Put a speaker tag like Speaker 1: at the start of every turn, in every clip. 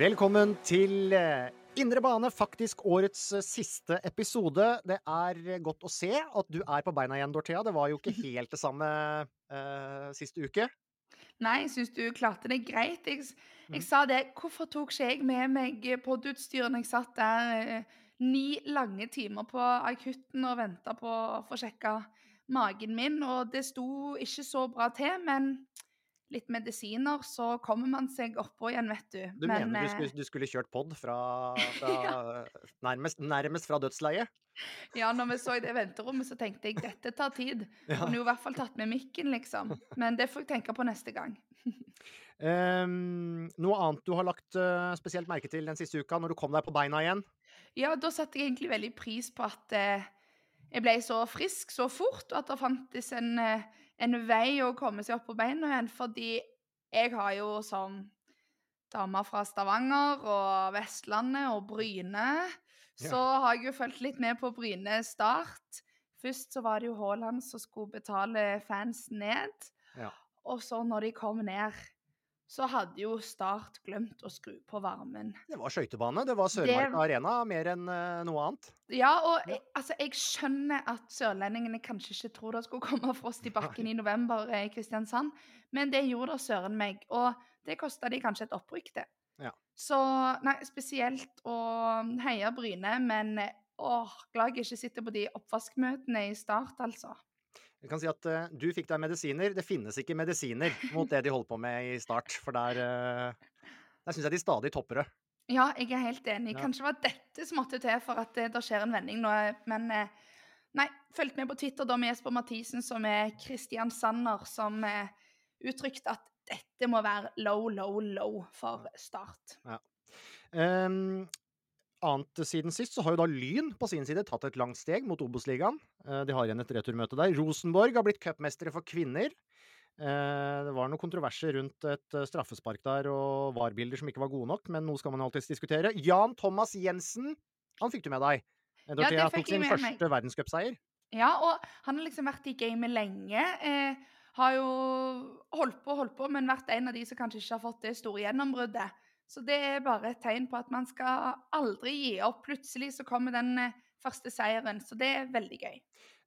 Speaker 1: Velkommen til eh, Indre bane, faktisk årets eh, siste episode. Det er eh, godt å se at du er på beina igjen, Dorthea. Det var jo ikke helt det samme uh, siste uke.
Speaker 2: Nei, jeg syns du klarte det greit. Jeg, jeg
Speaker 1: Mm.
Speaker 2: sa det Hvorfor tok ikke jeg med meg podutstyr når jeg satt der uh, ni lange timer på akutten og venta på å få sjekka magen min? Og det sto ikke så bra til, men litt medisiner, så kommer man seg oppå igjen, vet du.
Speaker 1: Du
Speaker 2: men,
Speaker 1: mener du
Speaker 2: eh,
Speaker 1: skulle, du skulle kjørt pod fra, fra nærmest, nærmest fra dødsleiet?
Speaker 2: Ja, når vi så i det venterommet, så tenkte jeg dette tar tid.
Speaker 1: Ja.
Speaker 2: Kunne jo i hvert fall tatt med mikken, liksom. Men det får jeg tenke på neste gang.
Speaker 1: um, noe annet du har lagt uh, spesielt merke til den siste uka, når du kom deg på beina igjen?
Speaker 2: Ja, da satte jeg egentlig veldig pris på at uh, jeg ble så frisk så fort, og at det fantes en, eh, en vei å komme seg opp på beina igjen. Fordi jeg har jo som dame fra Stavanger og Vestlandet og Bryne, så har jeg jo fulgt litt med på Bryne Start. Først så var det jo Haaland som skulle betale fans ned.
Speaker 1: Ja.
Speaker 2: Og så når de kom ned, så hadde jo Start glemt å skru på varmen.
Speaker 1: Det var skøytebane. Det var
Speaker 2: Det-
Speaker 1: Arena mer enn eh, noe annet.
Speaker 2: Ja, og
Speaker 1: Ja.
Speaker 2: jeg, altså, jeg skjønner at sørlendingene kanskje ikke tror det skulle komme frost i bakken i november eh, i Kristiansand, men det gjorde det søren meg. Og det kosta de kanskje et opprykk det.
Speaker 1: Ja.
Speaker 2: Så nei, spesielt å heie Bryne, men eh, åh, glad jeg ikke sitter på de oppvaskmøtene i Start, altså.
Speaker 1: Jeg kan si at uh, du fikk deg medisiner. Det finnes ikke medisiner mot det de holdt på med i start, for der, uh, der syns jeg de stadig topper det.
Speaker 2: Ja, jeg er helt enig.
Speaker 1: Ja.
Speaker 2: Kanskje det var dette som måtte til for at det, det skjer en vending nå, men eh, Nei, fulgte med på Twitter da med Jesper Mathisen, som er kristiansander, som eh, uttrykte at dette må være low, low, low for Start.
Speaker 1: Um, annet siden sist så har jo da Lyn på sin side tatt et langt steg mot Obos-ligaen. Eh, de har igjen et returmøte der. Rosenborg har blitt cupmestere for kvinner. Eh, det var noen kontroverser rundt et eh, straffespark der og VAR-bilder som ikke var gode nok, men noe skal man alltids diskutere. Jan Thomas Jensen, han fikk du med deg. Dorthea
Speaker 2: fikk
Speaker 1: tok sin første verdenscupseier.
Speaker 2: Ja, og han har liksom vært i gamet lenge. Eh, har jo holdt på og holdt på, men vært en av de som kanskje ikke har fått det store gjennombruddet. Så det er bare et tegn på at man skal aldri gi opp. Plutselig så kommer den eh, første seieren, så det er veldig gøy.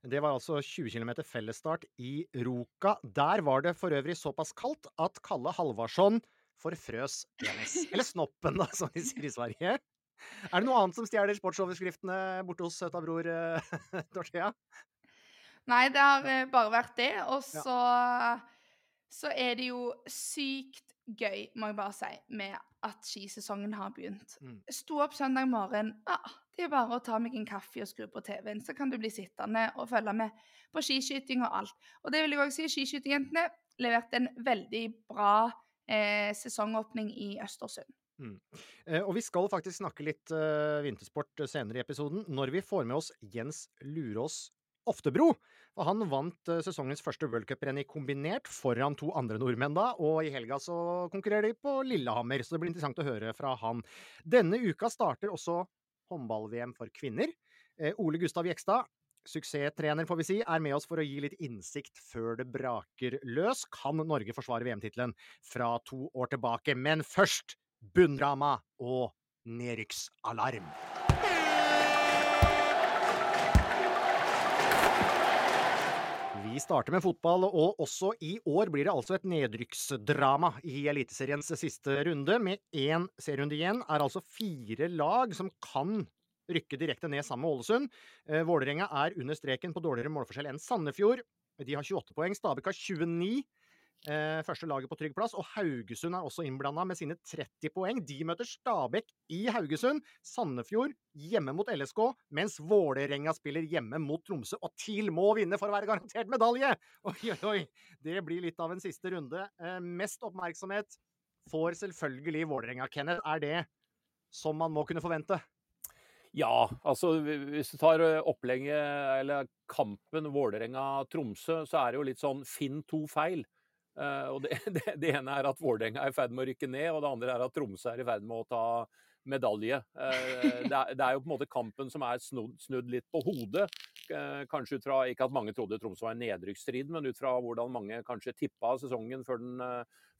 Speaker 1: Det var altså 20 km fellesstart i Roka. Der var det for øvrig såpass kaldt at Kalle Halvarsson forfrøs penis. Eller snoppen, da, som de sier i Sverige. Er det noe annet som stjeler sportsoverskriftene borte hos søta bror eh, Dorthea?
Speaker 2: Nei, det har eh, bare vært det. Og
Speaker 1: Ja.
Speaker 2: så, så er det jo sykt gøy, må jeg bare si, med at skisesongen har begynt.
Speaker 1: Mm.
Speaker 2: Sto opp søndag morgen. Ah, det er bare å ta meg en kaffe og skru på TV-en, så kan du bli sittende og følge med på skiskyting og alt. Og det vil jeg også si, skiskytingjentene leverte en veldig bra eh, sesongåpning i Østersund.
Speaker 1: Eh, Og vi skal faktisk snakke litt eh, vintersport senere i episoden, når vi får med oss Jens Lurås Oftebro. Og han vant eh, sesongens første worldcuprenn i kombinert foran to andre nordmenn da, og i helga så konkurrerer de på Lillehammer, så det blir interessant å høre fra han. Denne uka starter også håndball-VM for kvinner. Eh, Ole Gustav Jekstad, suksesstrener får vi si, er med oss for å gi litt innsikt før det braker løs. Kan Norge forsvare VM-tittelen fra to år tilbake? Men først bunndrama og nedrykksalarm. Vi starter med fotball, og også i år blir det altså et nedrykksdrama i Eliteseriens siste runde. Med én serierunde igjen er altså fire lag som kan rykke direkte ned sammen med Ålesund. Eh, Vålerenga er under streken på dårligere målforskjell enn Sandefjord. De har 28 poeng. Stabæk har 29. Eh, første laget på trygg plass. Og Haugesund er også innblanda med sine 30 poeng. De møter Stabæk i Haugesund. Sandefjord hjemme mot LSK, mens Vålerenga spiller hjemme mot Tromsø. Og TIL må vinne for å være garantert medalje! Oi, oi, oi. Det blir litt av en siste runde. Eh, mest oppmerksomhet får selvfølgelig Vålerenga. Kenneth, er det som man må kunne forvente?
Speaker 3: Ja, altså hvis du tar opplegget, eller kampen Vålerenga-Tromsø, så er det jo litt sånn finn to feil. Uh, og det, det, det, ene er at Vålerenga er i ferd med å rykke ned, og det andre er at Tromsø er i ferd med å ta medalje. Uh, det, er, det, er, jo på en måte kampen som er snudd, snudd litt på hodet. Uh, kanskje ut fra Ikke at mange trodde Tromsø var en nedrykksstrid, men ut fra hvordan mange kanskje tippa sesongen før den,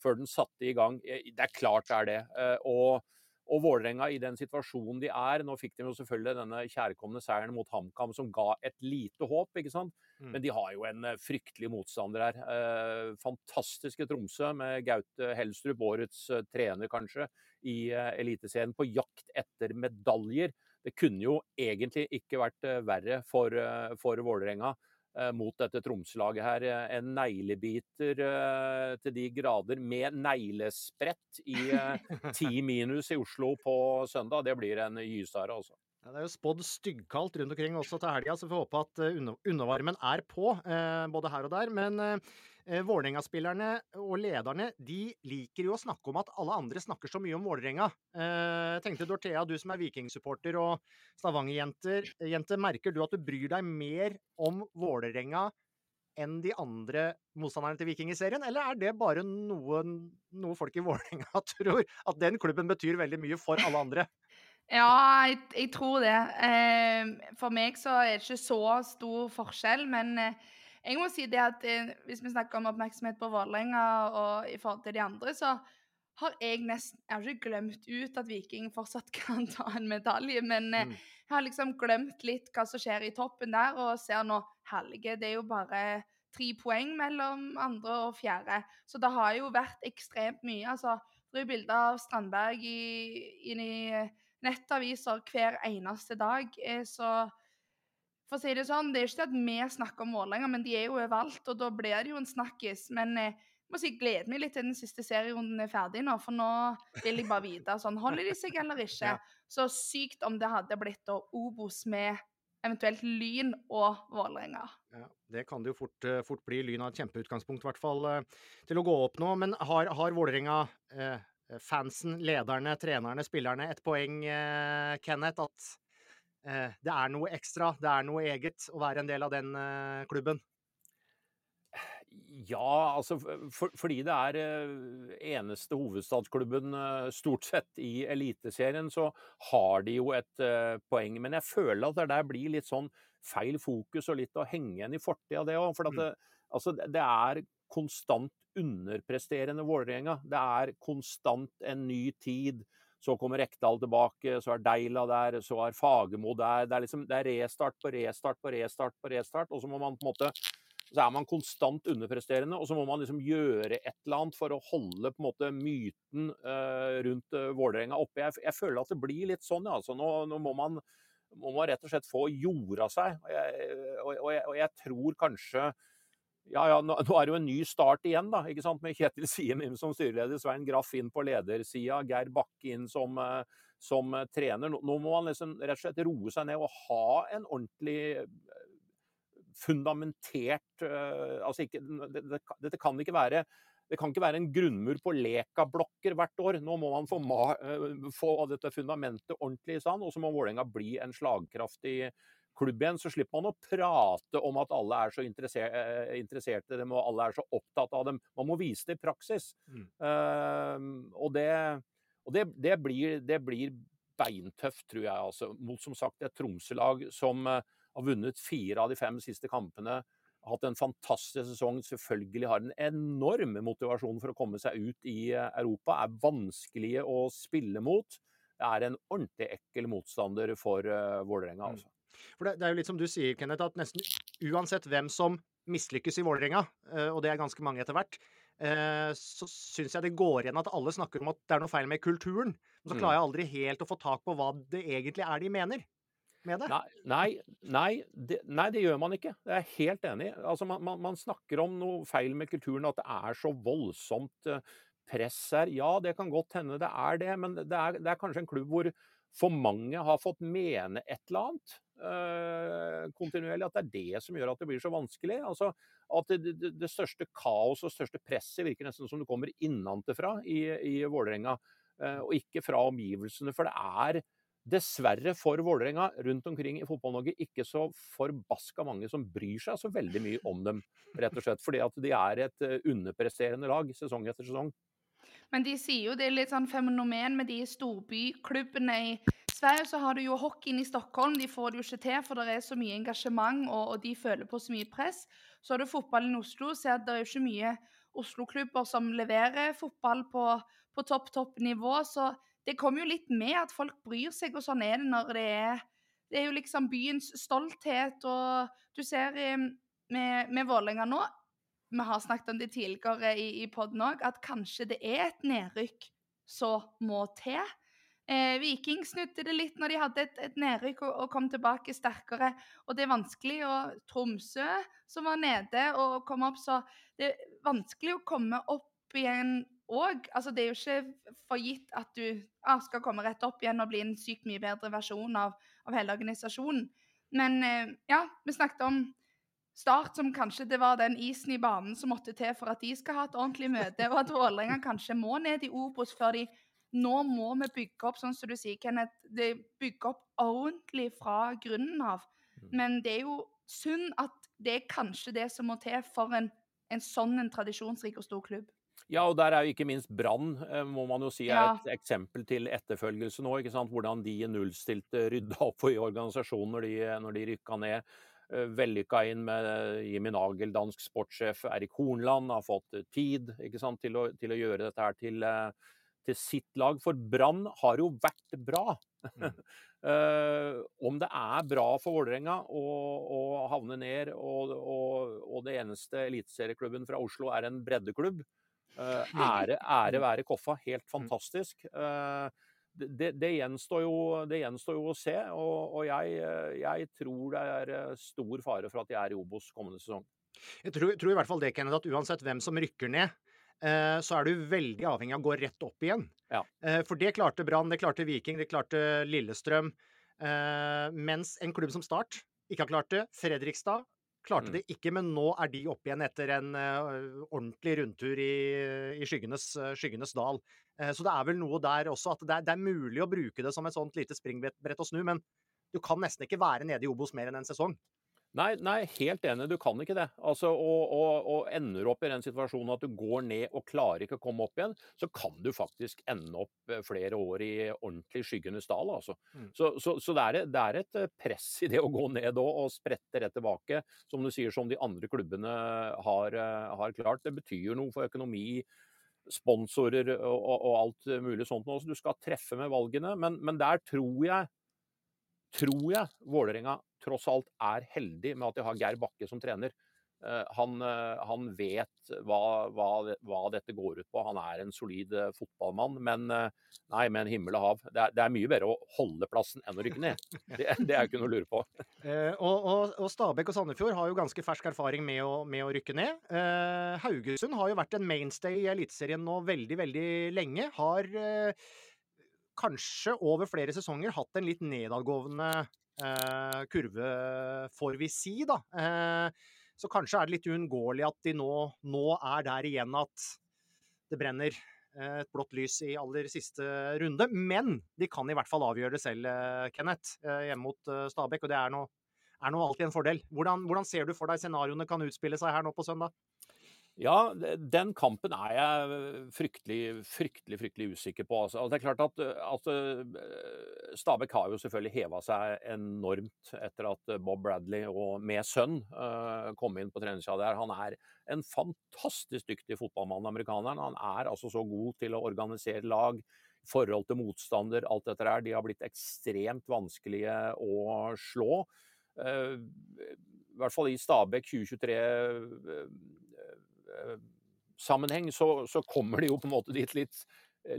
Speaker 3: før den satte i gang. Det er klart det er det. og og Vålerenga i den situasjonen de er Nå fikk de jo selvfølgelig denne kjærkomne seieren mot HamKam som ga et lite håp, ikke sant. Mm. Men de har jo en eh, fryktelig motstander her. Eh, fantastiske Tromsø med Gaute Helstrup, årets eh, trener kanskje, i eh, Eliteserien på jakt etter medaljer. Det kunne jo egentlig ikke vært eh, verre for, for Vålerenga. Eh, mot dette Tromsø-laget her. Eh, en neglebiter eh, til de grader med neglesprett i ti minus i Oslo på søndag. Det blir en gysare, altså.
Speaker 1: Ja, det er jo spådd styggkaldt rundt omkring også til helga, så vi får håpe at undervarmen er på både her og der. Men Vålerenga-spillerne og lederne de liker jo å snakke om at alle andre snakker så mye om Vålerenga. Eh, tenkte Dorthea, du som er Viking-supporter og Stavanger-jente, merker du at du bryr deg mer om Vålerenga enn de andre motstanderne til Viking i serien, eller er det bare noe, noe folk i Vålerenga tror? At den klubben betyr veldig mye for alle andre?
Speaker 2: Ja, jeg, jeg tror det. Eh, for meg så er det ikke så stor forskjell, men eh, jeg må si det at eh, Hvis vi snakker om oppmerksomhet på Vålerenga og i forhold til de andre, så har jeg nesten Jeg har ikke glemt ut at Viking fortsatt kan ta en medalje, men eh, mm. jeg har liksom glemt litt hva som skjer i toppen der, og ser nå Helge. det er jo bare tre poeng mellom andre og fjerde. Så det har jo vært ekstremt mye. altså det er bilder av Strandberg inn i nettaviser hver eneste dag. Eh, så for å si det sånn, det er ikke det at vi snakker om Vålerenga, men de er jo overalt, og da blir det jo en snakkis. Men jeg eh, må si, gleder meg litt til den siste serierunden er ferdig nå, for nå vil jeg bare vite sånn, holder de seg eller ikke. Ja. Så sykt om det hadde blitt da Obos med eventuelt Lyn og Vålerenga.
Speaker 1: Ja, det kan det jo fort, eh, fort bli. Lyn har et kjempeutgangspunkt i hvert fall eh, til å gå opp nå. Men har, har Vålerenga eh, fansen, lederne, trenerne, spillerne et poeng, eh, Kenneth, at det er noe ekstra, det er noe eget å være en del av den eh, klubben?
Speaker 3: Ja, altså for, fordi det er eh, eneste hovedstadsklubben stort sett i Eliteserien, så har de jo et poeng. Men jeg føler at det der blir litt sånn feil fokus og litt å henge igjen i fortida, det òg. For det, mm. altså, det er konstant underpresterende Vålerenga. Det er konstant en ny tid. Så kommer Rekdal tilbake, så er Deila der, så er Fagermo der. Det er, liksom, det er restart på restart på restart på restart. Og så må man på en måte så er man konstant underpresterende, og så må man liksom gjøre et eller annet for å holde på en måte myten uh, rundt uh, Vålerenga oppe. Jeg, jeg, føler at det blir litt sånn, ja. Altså, nå, nå må, man, må, man, rett og slett få jorda seg. Og jeg, og, og, jeg, og jeg tror kanskje ja, ja, nå, nå, er det jo en ny start igjen, da, ikke sant? med Kjetil Siem som styreleder, Svein Graff inn på ledersida, Geir Bakke inn som, eh, som eh, trener. Nå, må man liksom rett og slett roe seg ned og ha en ordentlig eh, fundamentert altså ikke, det, det, Dette kan ikke være det kan ikke være en grunnmur på Leka-blokker hvert år. Nå må man få, få dette fundamentet ordentlig i stand, og så må Vålerenga bli en slagkraftig klubb igjen, så slipper man å prate om at alle er så interessert interesserte i dem, og alle er så opptatt av dem. Man må vise det i praksis. Mm. Uh, og det, og det, det, blir, det, blir, beintøft, tror jeg. Altså, mot som sagt et Tromsø-lag som uh, har vunnet fire av de fem siste kampene. Har hatt en fantastisk sesong, selvfølgelig har en enorm motivasjon for å komme seg ut i uh, Europa. Er vanskelige å spille mot. Det er en ordentlig ekkel motstander for uh, Vålerenga.
Speaker 1: Mm. For det, det, er jo litt som du sier, Kenneth, at nesten uansett hvem som mislykkes i Vålerenga, eh, og det er ganske mange etter hvert, eh, så syns jeg det går igjen at alle snakker om at det er noe feil med kulturen. Men så mm. klarer jeg aldri helt å få tak på hva det egentlig er de mener. med det?
Speaker 3: Nei, nei, nei, det, nei, det gjør man ikke. Det er jeg helt enig i. Altså, man, man, man, snakker om noe feil med kulturen, at det er så voldsomt eh, press her. Ja, det kan godt hende det er det, men det er, det er kanskje en klubb hvor for mange har fått mene et eller annet kontinuerlig. At det er det som gjør at det blir så vanskelig. Altså, at det, det, det største kaos og største presset virker nesten som det kommer innantefra i, i Vålerenga, øh, og ikke fra omgivelsene. For det er dessverre for Vålerenga rundt omkring i Fotball-Norge ikke så forbaska mange som bryr seg så veldig mye om dem, rett og slett. Fordi at de er et eh, underpresterende lag sesong etter sesong.
Speaker 2: Men de sier jo det er litt sånn fenomen med de storbyklubbene. I Sverige så har du jo hockeyen i Stockholm. De får det jo ikke til, for det er så mye engasjement, og, og de føler på så mye press. Så har du fotballen i Oslo, så det er jo ikke mye Oslo-klubber som leverer fotball på, på topp, topp nivå. Så det kommer jo litt med at folk bryr seg, og sånn er det når det er Det er jo liksom byens stolthet, og du ser med, med Vålerenga nå Vi har snakket om det tidligere i, i poden òg, at kanskje det er et nedrykk som må til. Eh, Viking snudde det litt når de hadde et, et nedrykk og, og, kom tilbake sterkere. Og det er vanskelig. Og Tromsø, som var nede og kom opp, så det er vanskelig å komme opp igjen òg. Altså, det er jo ikke for gitt at du ah, skal komme rett opp igjen og bli en sykt mye bedre versjon av, av hele organisasjonen. Men eh, ja, vi snakket om Start som kanskje det var den isen i banen som måtte til for at de skal ha et ordentlig møte, og at Vålerenga kanskje må ned i Obos før de Nå må vi bygge opp, sånn som du sier, Kenneth. Det bygge opp ordentlig fra grunnen av. Mm. Men det er jo synd at det er kanskje det som må til for en, en sånn en tradisjonsrik og stor klubb.
Speaker 3: Ja, og der er jo ikke minst Brann, eh, må man jo si, er et ja. eksempel til etterfølgelse nå. ikke sant? Hvordan de nullstilte rydda opp i organisasjonen når de, når de rykka ned. Eh, vellykka inn med Jimmy Nagel, dansk sportssjef Erik Hornland, har fått tid ikke sant, til, å, til å gjøre dette her til, eh, til sitt lag. For Brann har jo vært bra. Mm. uh, om det er bra for Vålerenga å, havne ned, og, og, og det eneste eliteserieklubben fra Oslo er en breddeklubb, Uh, ære, ære være Koffa. Helt mm. fantastisk. Uh, det, det, gjenstår jo, det, gjenstår jo, å se, og, og jeg, jeg, tror det er stor fare for at de er i Obos kommende sesong.
Speaker 1: Jeg tror, tror i hvert fall det, Kenneth, at uansett hvem som rykker ned, uh, så er du veldig avhengig av å gå rett opp igjen. Ja. For det klarte Brann, det klarte Viking, det klarte Lillestrøm. Mens en klubb som Start ikke har klart det. Fredrikstad Klarte mm. det ikke, men nå er de oppe igjen etter en uh, ordentlig rundtur i, i skyggenes, uh, skyggenes, dal. Uh, så det er vel noe der også at det er, det er, mulig å bruke det som et sånt lite springbrett å snu, men du kan nesten ikke være nede i Obos mer enn en sesong.
Speaker 3: Nei, nei, helt enig, du kan ikke det. Altså, og, og, og, ender opp i den situasjonen at du går ned og klarer ikke å komme opp igjen, så kan du faktisk ende opp eh, flere år i ordentlig skyggenes dal. Altså. Mm. Så, så, så det, er, det, er, et eh, press i det å gå ned og sprette rett tilbake, som du sier, som de andre klubbene har, eh, har klart. Det betyr noe for økonomi, sponsorer og, og alt mulig sånt. Nå. Så du skal treffe med valgene, men, men der tror jeg tror jeg Vålerenga tross alt er heldig med at de har Geir Bakke som trener. Eh, han, eh, han vet hva, hva, hva, dette går ut på. Han er en solid eh, fotballmann. Men nei, med en himmel og hav. Det er, det er, mye bedre å holde plassen enn å rykke ned. Det, det er ikke noe å lure på.
Speaker 1: Eh, og, og, og, Stabæk og Sandefjord har jo ganske fersk erfaring med å, med å rykke ned. Eh, Haugesund har jo vært en mainstay i Eliteserien nå veldig, veldig lenge. Har eh, kanskje over flere sesonger hatt en litt nedadgående eh, kurve, får vi si, da. Eh, så kanskje er det litt uunngåelig at de nå, nå, er der igjen at det brenner eh, et blått lys i aller siste runde. Men de kan i hvert fall avgjøre det selv, eh, Kenneth, eh, hjemme mot Stabæk. Og det er nå, alltid en fordel. Hvordan, hvordan ser du for deg scenarioene kan utspille seg her nå på søndag?
Speaker 3: Ja, den kampen er jeg fryktelig, fryktelig fryktelig usikker på. Altså, det er klart at, at eh, Stabæk har jo selvfølgelig heva seg enormt etter at Bob Bradley og med sønn uh, kom inn på treningssida der. Han er en fantastisk dyktig fotballmann, amerikaneren. Han er altså så god til å organisere lag, forhold til motstander, alt dette der. De har blitt ekstremt vanskelige å slå. Uh, I hvert fall i Stabæk 2023 uh, sammenheng så, så, kommer de jo på en måte dit litt,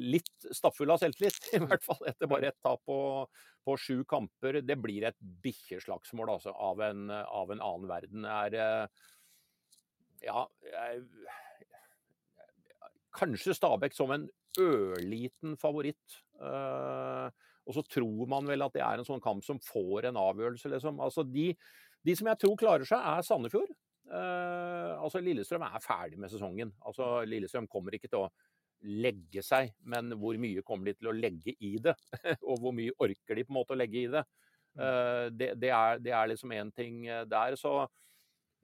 Speaker 3: litt stappfulle av selvtillit, i hvert fall etter bare ett tap på, på sju kamper. Det blir et bikkjeslagsmål altså, av, en, av en annen verden. Det er Ja, jeg, kanskje Stabæk som en ørliten favoritt. Uh, og så tror man vel at det er en sånn kamp som får en avgjørelse, liksom. Altså de, de som jeg tror klarer seg, er Sandefjord. Uh, altså Lillestrøm er ferdig med sesongen. Altså Lillestrøm kommer ikke til å legge seg, men hvor mye kommer de til å legge i det? og hvor mye orker de på en måte å legge i det? Uh, det, det, er, det, er, liksom én ting der. Så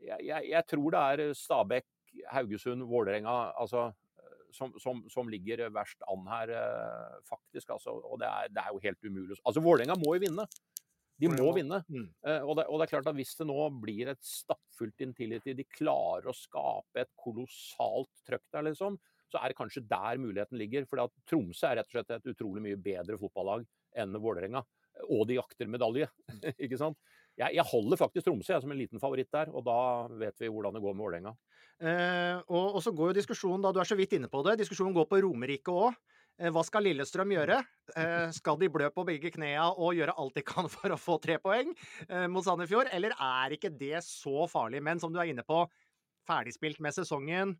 Speaker 3: jeg, jeg, tror det er Stabæk, Haugesund, Vålerenga. Altså som, som, som, ligger verst an her, eh, faktisk. Altså, og det er, det er, jo helt umulig. Altså, Vålerenga må jo vinne. De må vinne. Mm. Uh, og, det, og, det, er klart at Hvis det nå blir et stappfullt Intility, de klarer å skape et kolossalt trøkk der, liksom, så er det kanskje der muligheten ligger. For Tromsø er rett og slett et utrolig mye bedre fotballag enn Vålerenga. Og de jakter medalje. Mm. ikke sant? Jeg, jeg, holder faktisk Tromsø jeg, som en liten favoritt der, og da vet vi hvordan det går med Vålerenga.
Speaker 1: Eh, og, og, så går jo diskusjonen, da du er så vidt inne på det, diskusjonen går på Romerike òg. Eh, hva skal Lillestrøm gjøre? Eh, skal de blø på begge knea og gjøre alt de kan for å få tre poeng eh, mot Sandefjord, eller er ikke det så farlig? Men som du er inne på, ferdigspilt med sesongen.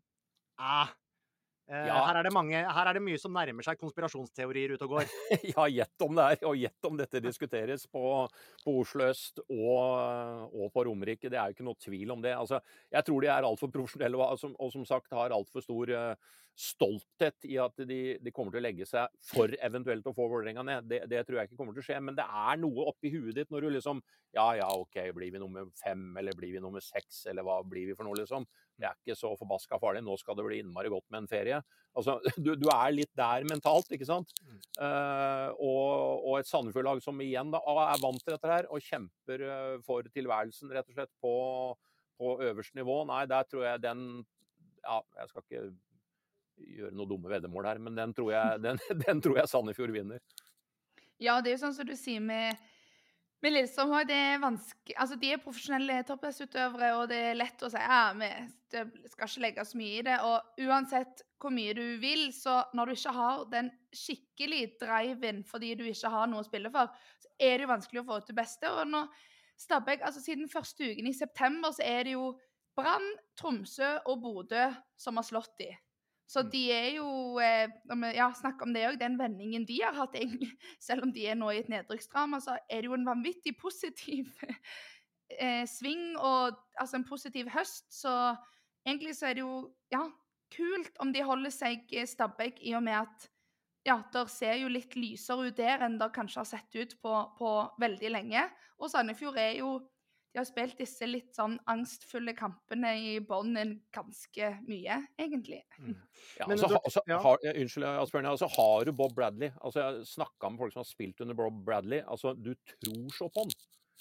Speaker 1: Eh, ja. Her, er det mange, her er det mye som nærmer seg konspirasjonsteorier ute og går.
Speaker 3: ja, gjett om det er, og gjett om dette diskuteres på, på Oslo øst og, og, på Romerike. Det er jo ikke noe tvil om det. Altså, jeg tror de er altfor profesjonelle og, som, og som sagt har altfor stor uh, stolthet i at de, de, kommer til å legge seg for eventuelt å få Vålerenga ned. Det, det, tror jeg ikke kommer til å skje. Men det er noe oppi huet ditt når du liksom Ja ja, OK, blir vi nummer fem, eller blir vi nummer seks, eller hva blir vi for noe, liksom? Det er ikke så forbaska farlig. Nå skal det bli innmari godt med en ferie. Altså, du, du er litt der mentalt, ikke sant. Uh, og, og, et Sandefjord-lag som igjen da, er vant til dette her, og kjemper uh, for tilværelsen rett og slett på, på øverste nivå. Nei, der tror jeg den Ja, jeg skal ikke gjøre noe dumme veddemål her, men den tror jeg, den, den tror jeg Sandefjord vinner.
Speaker 2: Ja, det er jo sånn som du sier med men Lillestrøm det er vanskelig Altså, de er profesjonelle toppidrettsutøvere, og det er lett å si ja, vi skal ikke legge så mye i det. Og uansett hvor mye du vil, så når du ikke har den skikkelig driven fordi du ikke har noe å spille for, så er det jo vanskelig å få ut det beste. Og nå Stabæk, altså Siden første uken i september så er det jo Brann, Tromsø og Bodø som har slått de. Så mm. de er jo eh, ja, Snakk om det òg, den vendingen de har hatt, egentlig. Selv om de er nå i et nedrykksdrama, så er det jo en vanvittig positiv eh, sving og altså en positiv høst. Så egentlig så er det jo ja, kult om de holder seg eh, i og med at ja, det ser jo litt lysere ut der enn det kanskje har sett ut på, på veldig lenge. Og Sandefjord er jo de har spilt disse litt sånn angstfulle kampene i bånn ganske mye, egentlig.
Speaker 3: Mm. Ja, altså, du, altså, ja. har, unnskyld, Asbjørn. Altså, har du Bob Bradley altså, Jeg snakka med folk som har spilt under Bob Bradley. altså, Du tror så på han.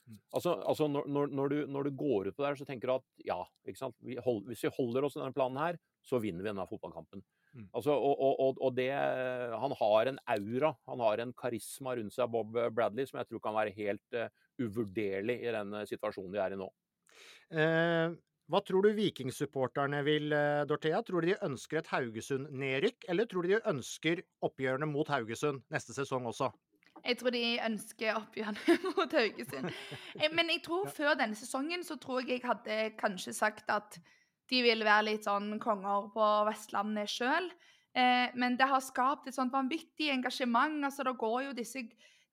Speaker 3: Mm. Altså, altså når, når, du, når, du, går ut på der, så tenker du at ja, vi hold, hvis vi holder oss i denne planen her, så vinner vi denne fotballkampen. Mm. Altså, og, og, og, det Han har en aura, han har en karisma rundt seg, Bob Bradley, som jeg tror kan være helt uh, uvurderlig i den eh, situasjonen de er i nå.
Speaker 1: Eh, hva tror du vikingsupporterne vil, eh, Dorthea? Tror du de ønsker et Haugesund-nedrykk, eller tror du de ønsker oppgjørene mot Haugesund neste sesong også?
Speaker 2: Jeg tror de ønsker oppgjørene mot Haugesund. Men jeg tror før denne sesongen så tror jeg jeg hadde kanskje sagt at de vil være litt sånn konger på Vestlandet sjøl. Eh, men det har skapt et sånt vanvittig engasjement. altså Det går jo disse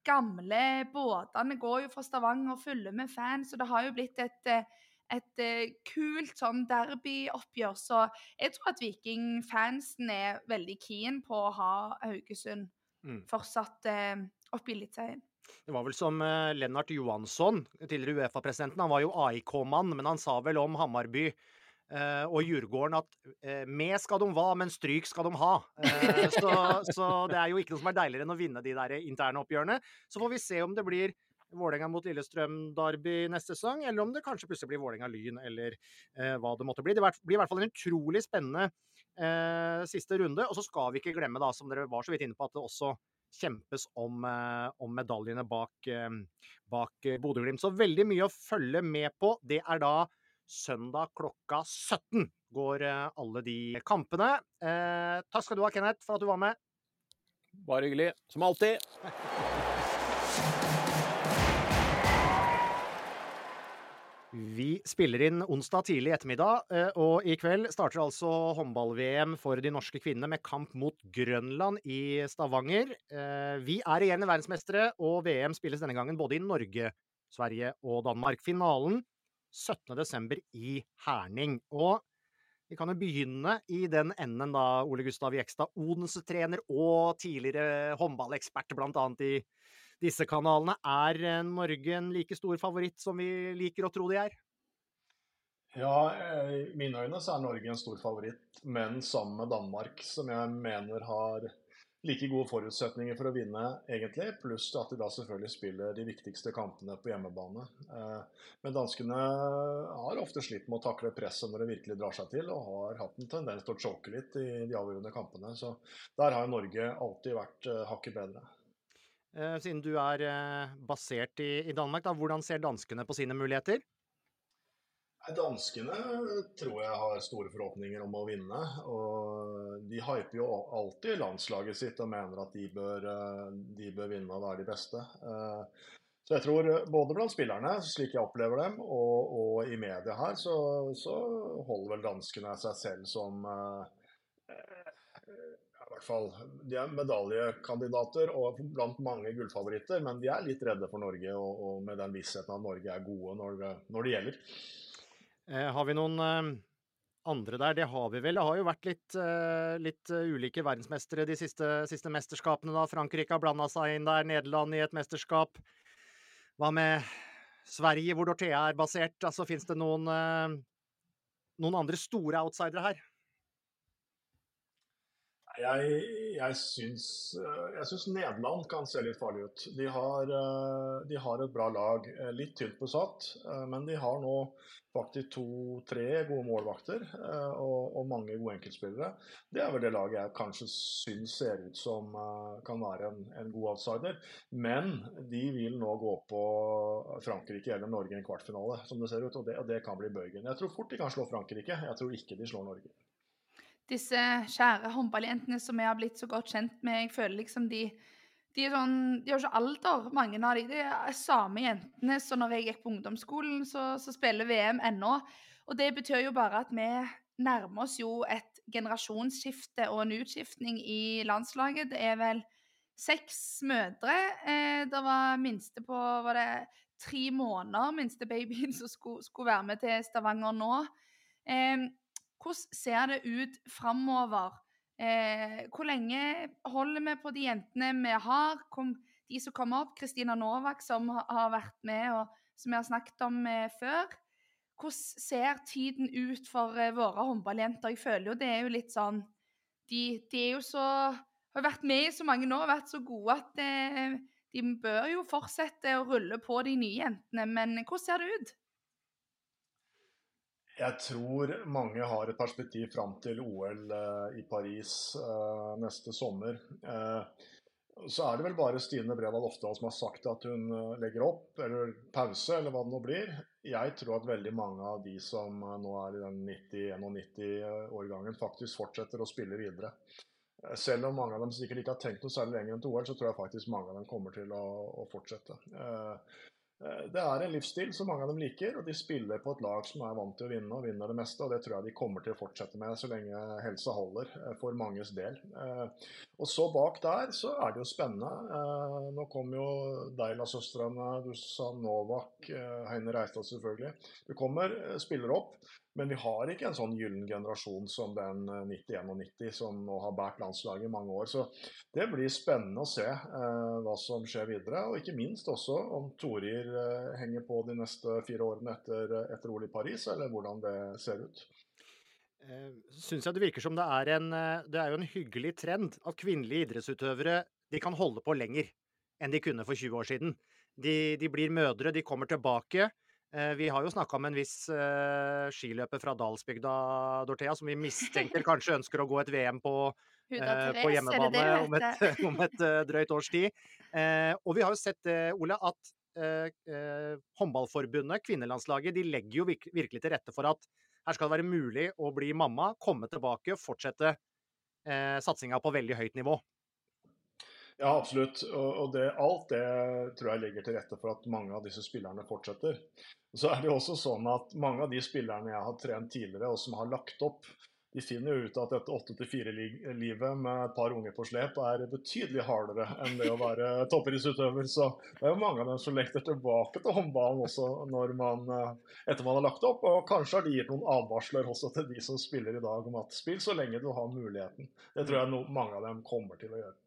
Speaker 2: gamle båtene går jo fra Stavanger og fyller med fans, og det har jo blitt et, eh, et, et kult sånn derbyoppgjør. Så jeg tror at Viking-fansen er veldig keen på å ha Haugesund mm. fortsatt eh, oppe i Eliteserien.
Speaker 1: Det var vel som eh, Lennart Johansson, tidligere Uefa-presidenten. Han var jo AIK-mann, men han sa vel om Hammarby og Djurgården at uh, med skal de hva, men stryk skal de ha. Uh, så, så, det er jo ikke noe som er deiligere enn å vinne de der interne oppgjørene. Så får vi se om det blir Vålerenga mot Lillestrøm-Derby neste sesong, eller om det kanskje plutselig blir Vålerenga-Lyn, eller hva det måtte bli. Det blir i hvert fall en utrolig spennende siste runde. Og så skal vi ikke glemme, da, som dere var så vidt inne på, at det også kjempes om, om medaljene bak, bak Bodø-Glimt. Så veldig mye å følge med på. Det er da søndag klokka 17 går eh, alle de kampene. Eh, takk skal du ha, Kenneth, for at du var med.
Speaker 3: Bare hyggelig. Som alltid.
Speaker 1: Vi spiller inn onsdag tidlig ettermiddag, eh, og i kveld starter altså håndball-VM for de norske kvinnene med kamp mot Grønland i Stavanger. Eh, vi er igjen verdensmestere, og VM spilles denne gangen både i Norge, Sverige og Danmark. Finalen 17.12. i Herning. Og vi kan jo begynne i den enden, da, Ole Gustav Jekstad. Odense-trener og tidligere håndballekspert, annet i disse kanalene. Er eh, Norge en like stor favoritt som vi liker å tro de er?
Speaker 4: Ja, i mine øyne så er Norge en stor favoritt, men sammen med Danmark, som jeg mener har like gode forutsetninger for å vinne, egentlig. Pluss at de da selvfølgelig spiller de viktigste kampene på hjemmebane. Eh, men danskene har ofte slitt med å takle presset når det virkelig drar seg til, og har hatt en tendens til å choke litt i de avgjørende kampene. Så der har Norge alltid vært eh, hakket bedre.
Speaker 1: Eh, siden du er basert i, Danmark, da, hvordan ser danskene på sine muligheter?
Speaker 4: Danskene tror jeg har store forhåpninger om å vinne. og De hyper jo alltid landslaget sitt og mener at de bør, eh, de bør vinne og være de beste. Så jeg tror både blant spillerne, slik jeg opplever dem, og, og i media her, så, så, holder vel danskene seg selv som i hvert fall. De er medaljekandidater og blant mange gullfavoritter, men de er litt redde for Norge, og, og med den vissheten at Norge er gode når når det gjelder.
Speaker 1: Eh, har vi noen eh, andre der? Det har vi vel. Det har jo vært litt, eh, litt ulike verdensmestere de siste, siste, mesterskapene. da. Frankrike har blanda seg inn der, Nederland i et mesterskap. Hva med Sverige, hvor Dorthea er basert? Altså, Fins det noen, noen andre store outsidere her?
Speaker 4: Jeg, jeg, syns, eh, jeg syns Nederland kan se litt farlig ut. De har, eh, de har, et bra lag. Eh, litt tynt besatt, men de har nå faktisk to-tre gode målvakter og, og, mange gode enkeltspillere. Det er vel det laget jeg kanskje syns ser ut som kan være en, en god outsider. Men de vil nå gå på Frankrike eller Norge i en kvartfinale, som det ser ut. Og det, og det kan bli bøygen. Jeg tror fort de kan slå Frankrike. Jeg tror ikke de slår Norge
Speaker 2: disse kjære håndballjentene som jeg har blitt så godt kjent med. Jeg føler liksom de de, er sånn, de har ikke alder, mange av de. De er samme jentene som når jeg gikk på ungdomsskolen, så, så spiller VM ennå. Og det betyr jo bare at vi nærmer oss jo et generasjonsskifte og en utskiftning i landslaget. Det er vel seks mødre. Eh, det var minste på var det tre måneder, minste babyen som skulle, skulle være med til Stavanger nå. Eh, hvordan ser det ut framover? Eh, hvor lenge holder vi på de jentene vi har? Kom, de som kommer opp, Kristina Novak, som har vært med, og som vi har snakket om eh, før. Hvordan ser tiden ut for eh, våre håndballjenter? Jeg føler jo det er jo litt sånn De, de er jo så Har vært med i så mange år og vært så gode at eh, de bør jo fortsette å rulle på de nye jentene. Men hvordan ser det ut?
Speaker 4: Jeg tror mange har et perspektiv fram til OL eh, i Paris eh, neste sommer. Eh, så er det vel bare Stine Bredal Oftedal som har sagt at hun legger opp, eller pause, eller hva det nå blir. Jeg tror at veldig mange av de som nå er i den 90-91-årgangen, faktisk fortsetter å spille videre. Selv om mange av dem sikkert ikke har tenkt noe særlig lenger enn til OL, så tror jeg faktisk mange av dem kommer til å, å fortsette. Eh, det er en livsstil som mange av dem liker, og de spiller på et lag som er vant til å vinne og vinner det meste. og Det tror jeg de kommer til å fortsette med så lenge helsa holder, eh, for manges del. Eh, og så bak der så er det jo spennende. Nå kom jo Deila-søstrene, du sa Novak, Heine Reistad selvfølgelig. Det kommer spillere opp. Men vi har ikke en sånn gyllen generasjon som den 90-91 som nå har båret landslaget i mange år. Så det blir spennende å se eh, hva som skjer videre. Og ikke minst også om Torir eh, henger på de neste fire årene etter, etter OL i Paris, eller hvordan det ser ut.
Speaker 1: Synes Syns jeg det virker som det er en Det er jo en hyggelig trend at kvinnelige idrettsutøvere de kan holde på lenger enn de kunne for 20 år siden. De, de blir mødre, de kommer tilbake. Eh, vi har jo snakka med en viss uh, skiløper fra Dalsbygda, Dorthea, som vi mistenker kanskje ønsker å gå et VM på, uh, på hjemmebane om et, om et uh, drøyt års tid. og vi har jo sett, Ole, at håndballforbundet, kvinnelandslaget, de legger jo virkelig til rette for at her skal det være mulig å bli mamma, komme tilbake fortsette eh, satsinga på veldig høyt nivå.
Speaker 4: Ja, absolutt. Og det, alt det tror jeg ligger til rette for at mange av disse spillerne fortsetter. Så er det også sånn at mange av de spillerne jeg har trent tidligere, og som har lagt opp, de finner jo ut at dette 8-4-livet med et par unger på slep er betydelig hardere enn det å være toppidrettsutøver. Så det er jo mange av dem som lekter tilbake til håndballen også når man, eh, etter man har lagt opp. Og kanskje har de gitt noen advarsler også til de som spiller i dag om at spill så lenge du har muligheten. Det tror jeg no, mange av dem kommer til å gjøre.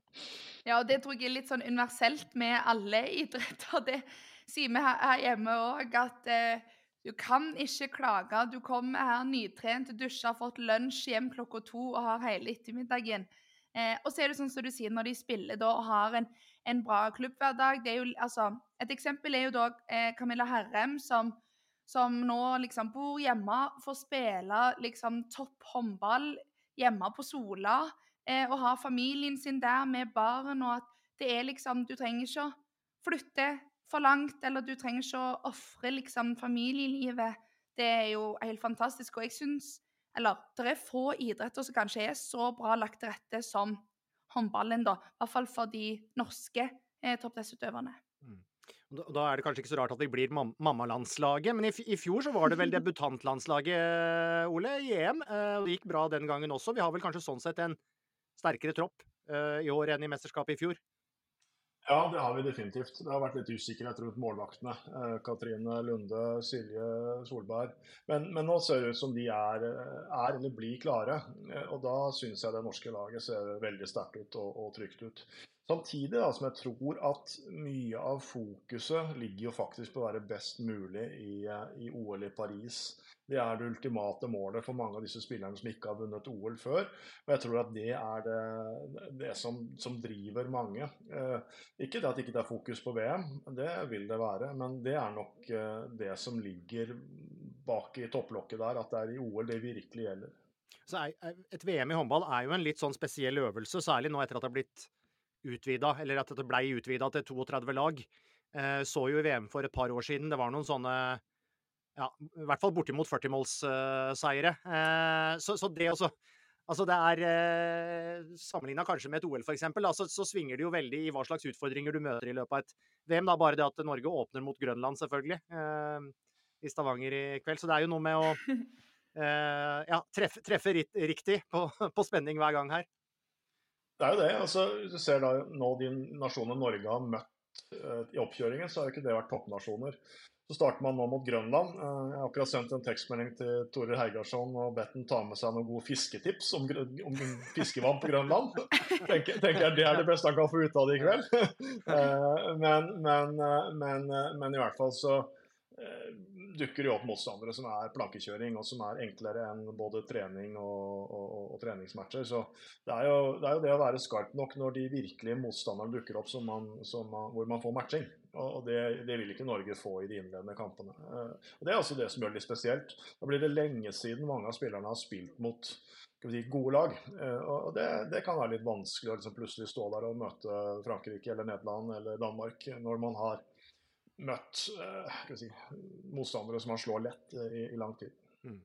Speaker 2: Ja, og det tror jeg er litt sånn universelt med alle idretter. Det sier vi her hjemme òg, at eh, du kan ikke klage. Du kommer her nytrent, dusja, fått lunsj hjem klokka to og har hele ettermiddagen. Eh, og så er det sånn som du sier, når de spiller da og har en, en bra klubbhverdag det er altså, Et eksempel er jo da eh, Camilla Herrem, som, som nå liksom bor hjemme, får spille liksom topp håndball hjemme på Sola eh, og har familien sin der med barn, og at det er liksom Du trenger ikke å flytte for langt, eller du trenger ikke å ofre liksom, familielivet. Det er jo helt fantastisk. Og jeg syns Eller det er få idretter som kanskje er så bra lagt til rette som håndballen, da. I hvert fall for de norske eh, toppidrettsutøverne.
Speaker 1: Mm. Da er det kanskje ikke så rart at vi blir mam mammalandslaget, men i, i, fjor så var det vel debutantlandslaget, Ole, i EM. Eh, og det gikk bra den gangen også. Vi har vel kanskje sånn sett en sterkere tropp uh, i år enn i mesterskapet i fjor?
Speaker 4: Ja, det har vi definitivt. Det har vært litt usikkerhet rundt målvaktene. Eh, Katrine Lunde, Silje Solberg. Men, men, nå ser det ut som de er, er eller blir klare. Eh, og da syns jeg det norske laget ser veldig sterkt ut og, og trygt ut. Samtidig da, som jeg tror at mye av fokuset ligger jo faktisk på å være best mulig i, eh, i OL i Paris. Det er det ultimate målet for mange av disse spillerne som ikke har vunnet OL før. Og jeg tror at det er det, det som, som, driver mange. Eh, ikke det at ikke det er fokus på VM, det vil det være. Men det er nok eh, det som ligger bak i topplokket der, at det er i OL det virkelig gjelder.
Speaker 1: Så Et VM i håndball er jo en litt sånn spesiell øvelse, særlig nå etter at det har blitt utvida, eller at det ble utvida til 32 lag. Eh, så jo i VM for et par år siden, det var noen sånne ja, i hvert fall bortimot 40-målsseiere. Eh, så, så, det også Altså det er eh, Sammenligna kanskje med et OL, f.eks., altså, så svinger det jo veldig i hva slags utfordringer du møter i løpet av et VM. da Bare det at Norge åpner mot Grønland, selvfølgelig, eh, i Stavanger i kveld. Så det er jo noe med å eh, ja, treffe, treffe riktig på, på, spenning hver gang her.
Speaker 4: Det er jo det. altså Du ser da nå de nasjonene Norge har møtt uh, i oppkjøringen, så har jo ikke det vært toppnasjoner. Så starter man nå mot Grønland. Eh, jeg har akkurat sendt en tekstmelding til Tore Heigarsson og bedt ham ta med seg noen gode fisketips om, om fiskevann på Grønland. Tenker, tenker jeg Det er det beste han kan få ut av det i kveld. Eh, men, men, men, men i hvert fall så dukker jo opp motstandere som er plankekjøring, og som er enklere enn både trening og, og, og, og treningsmatcher. Så det er, jo, det er, jo, det å være skarp nok når de virkelige motstanderne dukker opp man, man, hvor man får matching. Og det, det, vil ikke Norge få i de innledende kampene. Eh, og Det er også det som gjør det litt spesielt. Da blir det lenge siden mange av spillerne har spilt mot si, gode lag. Eh, og det, det, kan være litt vanskelig å liksom plutselig stå der og møte Frankrike eller Nederland eller Danmark når man har møtt eh, si, motstandere som han slår lett i, i lang tid. Mm.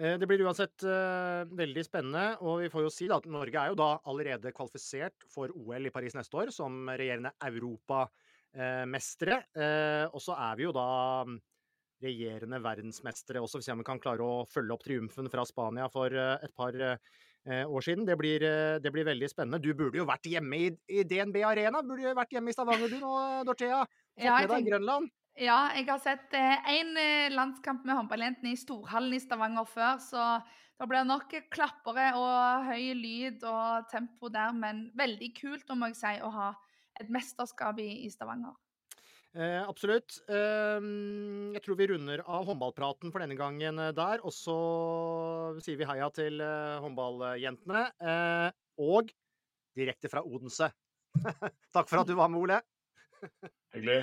Speaker 1: Det blir uansett uh, veldig spennende, og vi får jo si da, at Norge er jo da allerede kvalifisert for OL i Paris neste år som regjerende europamestere. Uh. Eh, og så er vi jo da mm, regjerende verdensmestere også, hvis vi kan klare å følge opp triumfen fra Spania for uh, et par eh, år siden. Det blir, eh, det blir, veldig spennende. Du burde jo vært hjemme i, i DNB Arena. Burde jo vært hjemme i Stavanger du nå, Dorthea. Fått ja, med deg Grønland.
Speaker 2: Ja, jeg har sett én eh, landskamp med håndballjentene i Storhallen i Stavanger før, så det blir nok klappere og høy lyd og tempo der, men veldig kult, må jeg si, å ha et mesterskap i, i Stavanger.
Speaker 1: Eh, absolutt. Eh, jeg tror vi runder av håndballpraten for denne gangen eh, der. Og så sier vi heia til eh, håndballjentene. Eh, og direkte fra Odense. Takk for at du var med, Ole.
Speaker 4: Hyggelig.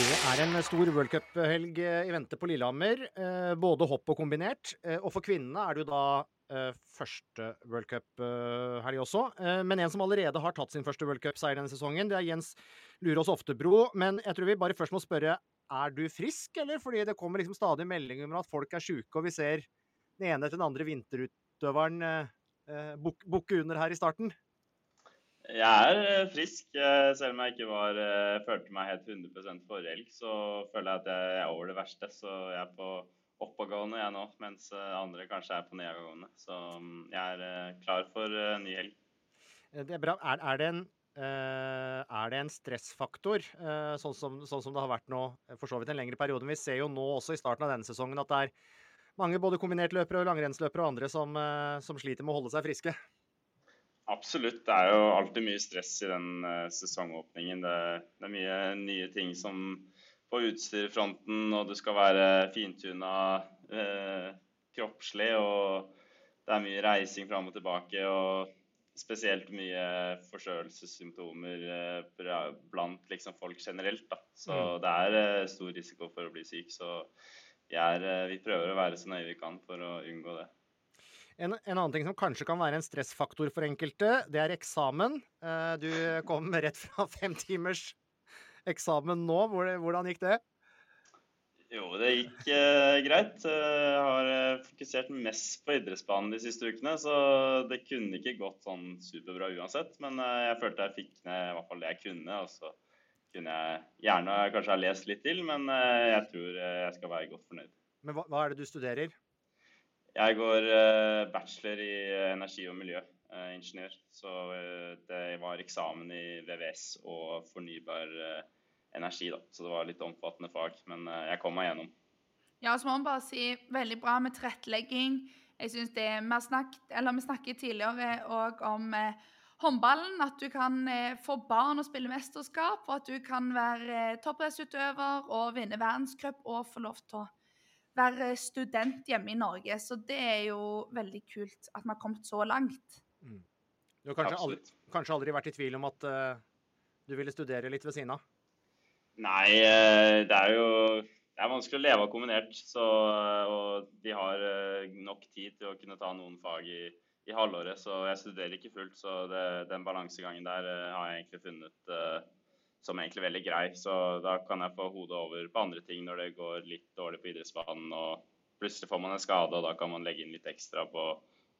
Speaker 1: Det er en stor worldcuphelg i vente på Lillehammer. eh, Både hopp og kombinert. Eh, Og for kvinnene er det jo da eh, første worldcuphelg også. Eh, Men en som allerede har tatt sin første worldcupseier denne sesongen, det er Jens Lurås Oftebro. Men jeg tror vi bare først må spørre, er du frisk, eller? Fordi det kommer liksom stadig meldinger om at folk er sjuke, og vi ser den ene etter den andre vinterutøveren eh, eh, buk- bukke under her i starten.
Speaker 5: Jeg er eh, frisk, eh, selv om jeg ikke var, eh, følte meg helt 100 forrige helg. Så føler jeg at jeg er over det verste. Så jeg er på oppadgående jeg nå, mens andre kanskje er på nedadgående. Så mm, jeg er klar for ny helg.
Speaker 1: Det er bra. Er, er, det, en, er det en stressfaktor, sånn, som, sånn som det har vært nå for så vidt en lengre periode? Men vi ser jo nå også i starten av denne sesongen at det er mange både kombinertløpere, langrennsløpere og andre som, som sliter med å holde seg friske.
Speaker 5: Absolutt. Det er jo alltid mye stress i den eh, sesongåpningen. Det, det er mye nye ting som på utstyrfronten, og du skal være fintuna eh, kroppslig. Og det er mye reising fram og tilbake, og spesielt mye forkjølelsessymptomer eh, blant liksom, folk generelt. Da. Så
Speaker 1: Mm.
Speaker 5: det er eh, stor risiko for å bli syk. Så vi, er, eh, vi prøver å være så nøye vi kan for å unngå det.
Speaker 1: En, en annen ting som kanskje kan være en stressfaktor for enkelte, det er eksamen. Eh, Du kom rett fra fem timers eksamen nå. Hvordan gikk det?
Speaker 5: Jo, det gikk eh, greit. Eh, Jeg har eh, fokusert mest på idrettsbanen de siste ukene, så det kunne ikke gått sånn superbra uansett. Men jeg følte jeg fikk ned i hvert fall det jeg kunne. Og så kunne jeg gjerne kanskje ha lest litt til, men jeg tror jeg skal være godt fornøyd.
Speaker 1: Men hva, hva er det du studerer?
Speaker 5: Jeg går eh, bachelor i eh, energi- og miljøingeniør. Så eh, det var eksamen i VVS og fornybar energi, da. Så det var litt omfattende fag. Men jeg kom meg gjennom.
Speaker 2: Ja, så må man bare si veldig bra med tilrettelegging. Jeg synes det Vi snakket, vi snakket tidligere òg om eh, håndballen. At du kan eh, få barn å spille mesterskap, og at du kan være eh, toppidrettsutøver og vinne verdenscup og få lov til å være student hjemme i Norge. Så det er jo veldig kult at vi har kommet så langt.
Speaker 1: Du har kanskje aldri, kanskje aldri vært i tvil om at uh, du ville studere litt ved siden av?
Speaker 5: Nei, eh, det er jo det er vanskelig å leve av kombinert. Så, eh, og de har nok tid til å kunne ta noen fag i, i halvåret. Så jeg studerer ikke fullt. Så det, den balansegangen der har jeg egentlig funnet eh, som er egentlig veldig grei. Så da kan jeg få hodet over på andre ting når det går litt dårlig på idrettsbanen. Og plutselig får man en skade, og da kan man legge inn litt ekstra på,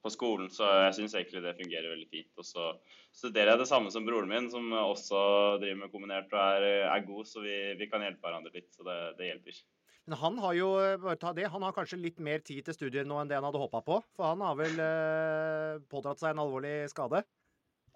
Speaker 5: på skolen. Så jeg syns egentlig det fungerer veldig fint. Og så studerer jeg det samme som broren min, som også driver med kombinert og er, er god, så vi, vi kan hjelpe hverandre litt. Så det, det hjelper.
Speaker 1: Men han har jo eh, bare ta det, han har kanskje litt mer tid til studier nå enn det han hadde håpa på? For han har vel eh, pådratt seg en alvorlig skade?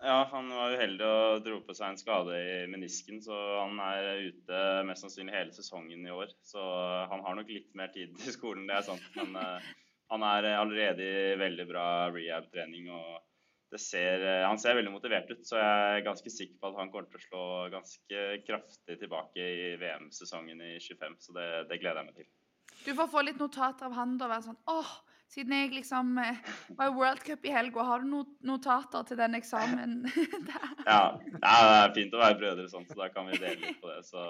Speaker 5: Ja, han var uheldig og dro på seg en skade i menisken, så han er ute mest sannsynlig hele sesongen i år. Så han har nok litt mer tid til skolen, det er sant. Men uh, han er allerede i veldig bra rehab-trening. og ser, eh, Han ser veldig motivert ut, så jeg er ganske sikker på at han kommer til å slå ganske kraftig tilbake i VM-sesongen i 25. Så det, det gleder jeg meg til.
Speaker 2: Du får få litt notater av han da, være sånn åh, siden jeg liksom eh, var i World Cup i helga, har du noen notater til den eksamen?
Speaker 5: Ja, ja, det er fint å være brødre sånn, så da kan vi dele litt på det. Så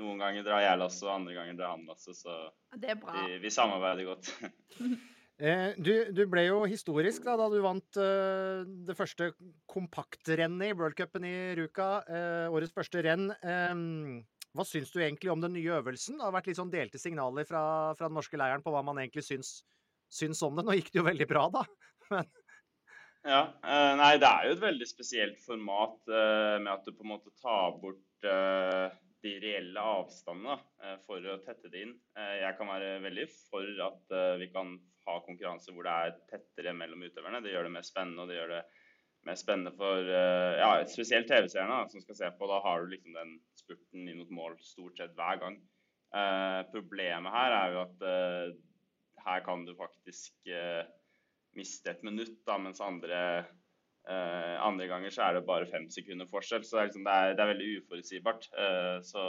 Speaker 5: noen ganger drar jeg lasset, og andre ganger drar han lasset. Så
Speaker 2: Det er bra.
Speaker 5: vi, vi samarbeider godt.
Speaker 1: Eh, du, du, ble jo historisk da, da du vant uh, det første kompaktrennet i worldcupen i Ruka. Uh, årets første renn. Um, hva syns du egentlig om den nye øvelsen? Det har vært litt sånn delte signaler fra, fra den norske leiren på hva man egentlig syns, syns, om det. Nå gikk det jo veldig bra, da. Men...
Speaker 5: Ja. Uh, nei, det er jo et veldig spesielt format med at du på en måte tar bort de reelle avstandene for å tette det inn. Jeg kan være veldig for at vi kan ha konkurranse hvor det er tettere mellom utøverne. Det gjør det mer spennende, og det gjør det mer spennende for ja, spesielt TV-seerne som skal se på. Da har du liksom den spurten inn mot mål stort sett hver gang. Problemet her er jo at her kan du faktisk miste et minutt, da, mens andre, andre ganger så er det bare fem sekunder forskjell. Så det er, liksom, det er, det er veldig uforutsigbart. så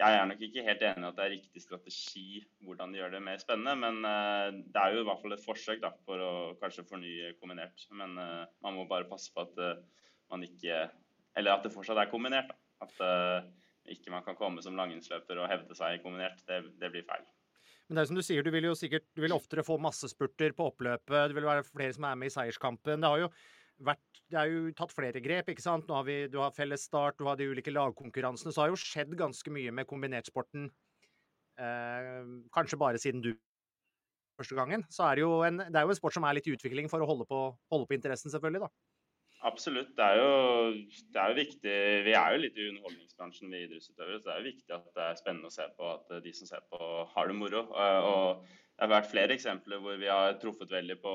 Speaker 5: jeg er nok ikke helt enig i at det er riktig strategi hvordan de gjør det mer spennende, men uh, det er jo i hvert fall et forsøk da, for å kanskje fornye kombinert. Men uh, man må bare passe på at uh, man ikke Eller at det fortsatt er kombinert. Da. At ikke man kan komme som langrennsløper og hevde seg kombinert. Det, det, blir feil.
Speaker 1: Men det er som du sier, du vil jo sikkert du vil oftere få massespurter på oppløpet. Det vil være flere som er med i seierskampen. Det har jo vært Det er jo tatt flere grep, ikke sant. Nå har vi, du har fellesstart, du har de ulike lagkonkurransene. Så har jo skjedd ganske mye med kombinertsporten. Eh, kanskje bare siden du første gangen. Så er det jo en, det er jo en sport som er litt i utvikling for å holde på, holde på interessen, selvfølgelig, da.
Speaker 5: Absolutt. Det er, jo, det er jo viktig Vi er jo litt i underholdningsbransjen, vi idrettsutøvere. Så det er jo viktig at det er spennende å se på at de som ser på, har det moro. Eh, og det har vært flere eksempler hvor vi har truffet veldig på